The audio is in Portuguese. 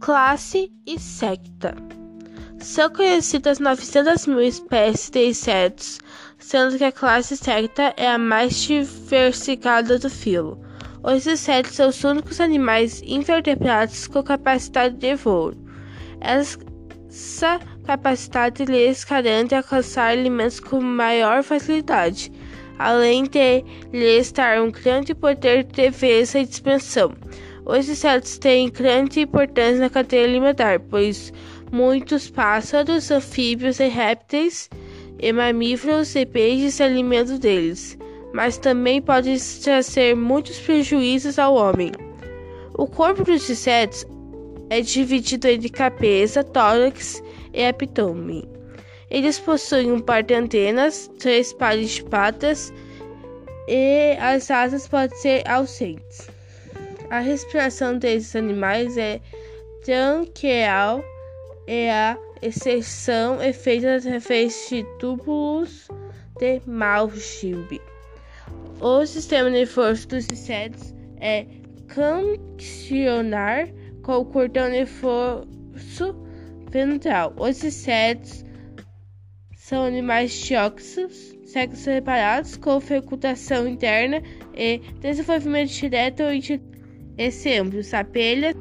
Classe e secta. São conhecidas 900 mil espécies de insetos, sendo que a classe secta é a mais diversificada do filo. Os insetos são os únicos animais invertebrados com capacidade de voo. Essa capacidade lhes garante alcançar alimentos com maior facilidade, além de lhes dar um grande poder de defesa e de expansão. Os insetos têm grande importância na cadeia alimentar, pois muitos pássaros, anfíbios e répteis e mamíferos e peixes se alimentam deles, mas também podem trazer muitos prejuízos ao homem. O corpo dos insetos é dividido entre cabeça, tórax e abdômen. Eles possuem um par de antenas, três pares de patas e as asas podem ser ausentes. A respiração desses animais é tranqueal e a exceção é feita através de túbulos de Malchimbe. O sistema nervoso dos insetos é cancionar com o cordão nervoso ventral. Os insetos são animais dióxicos, sexos separados, com fecundação interna e desenvolvimento direto e Exemplos: abelhas,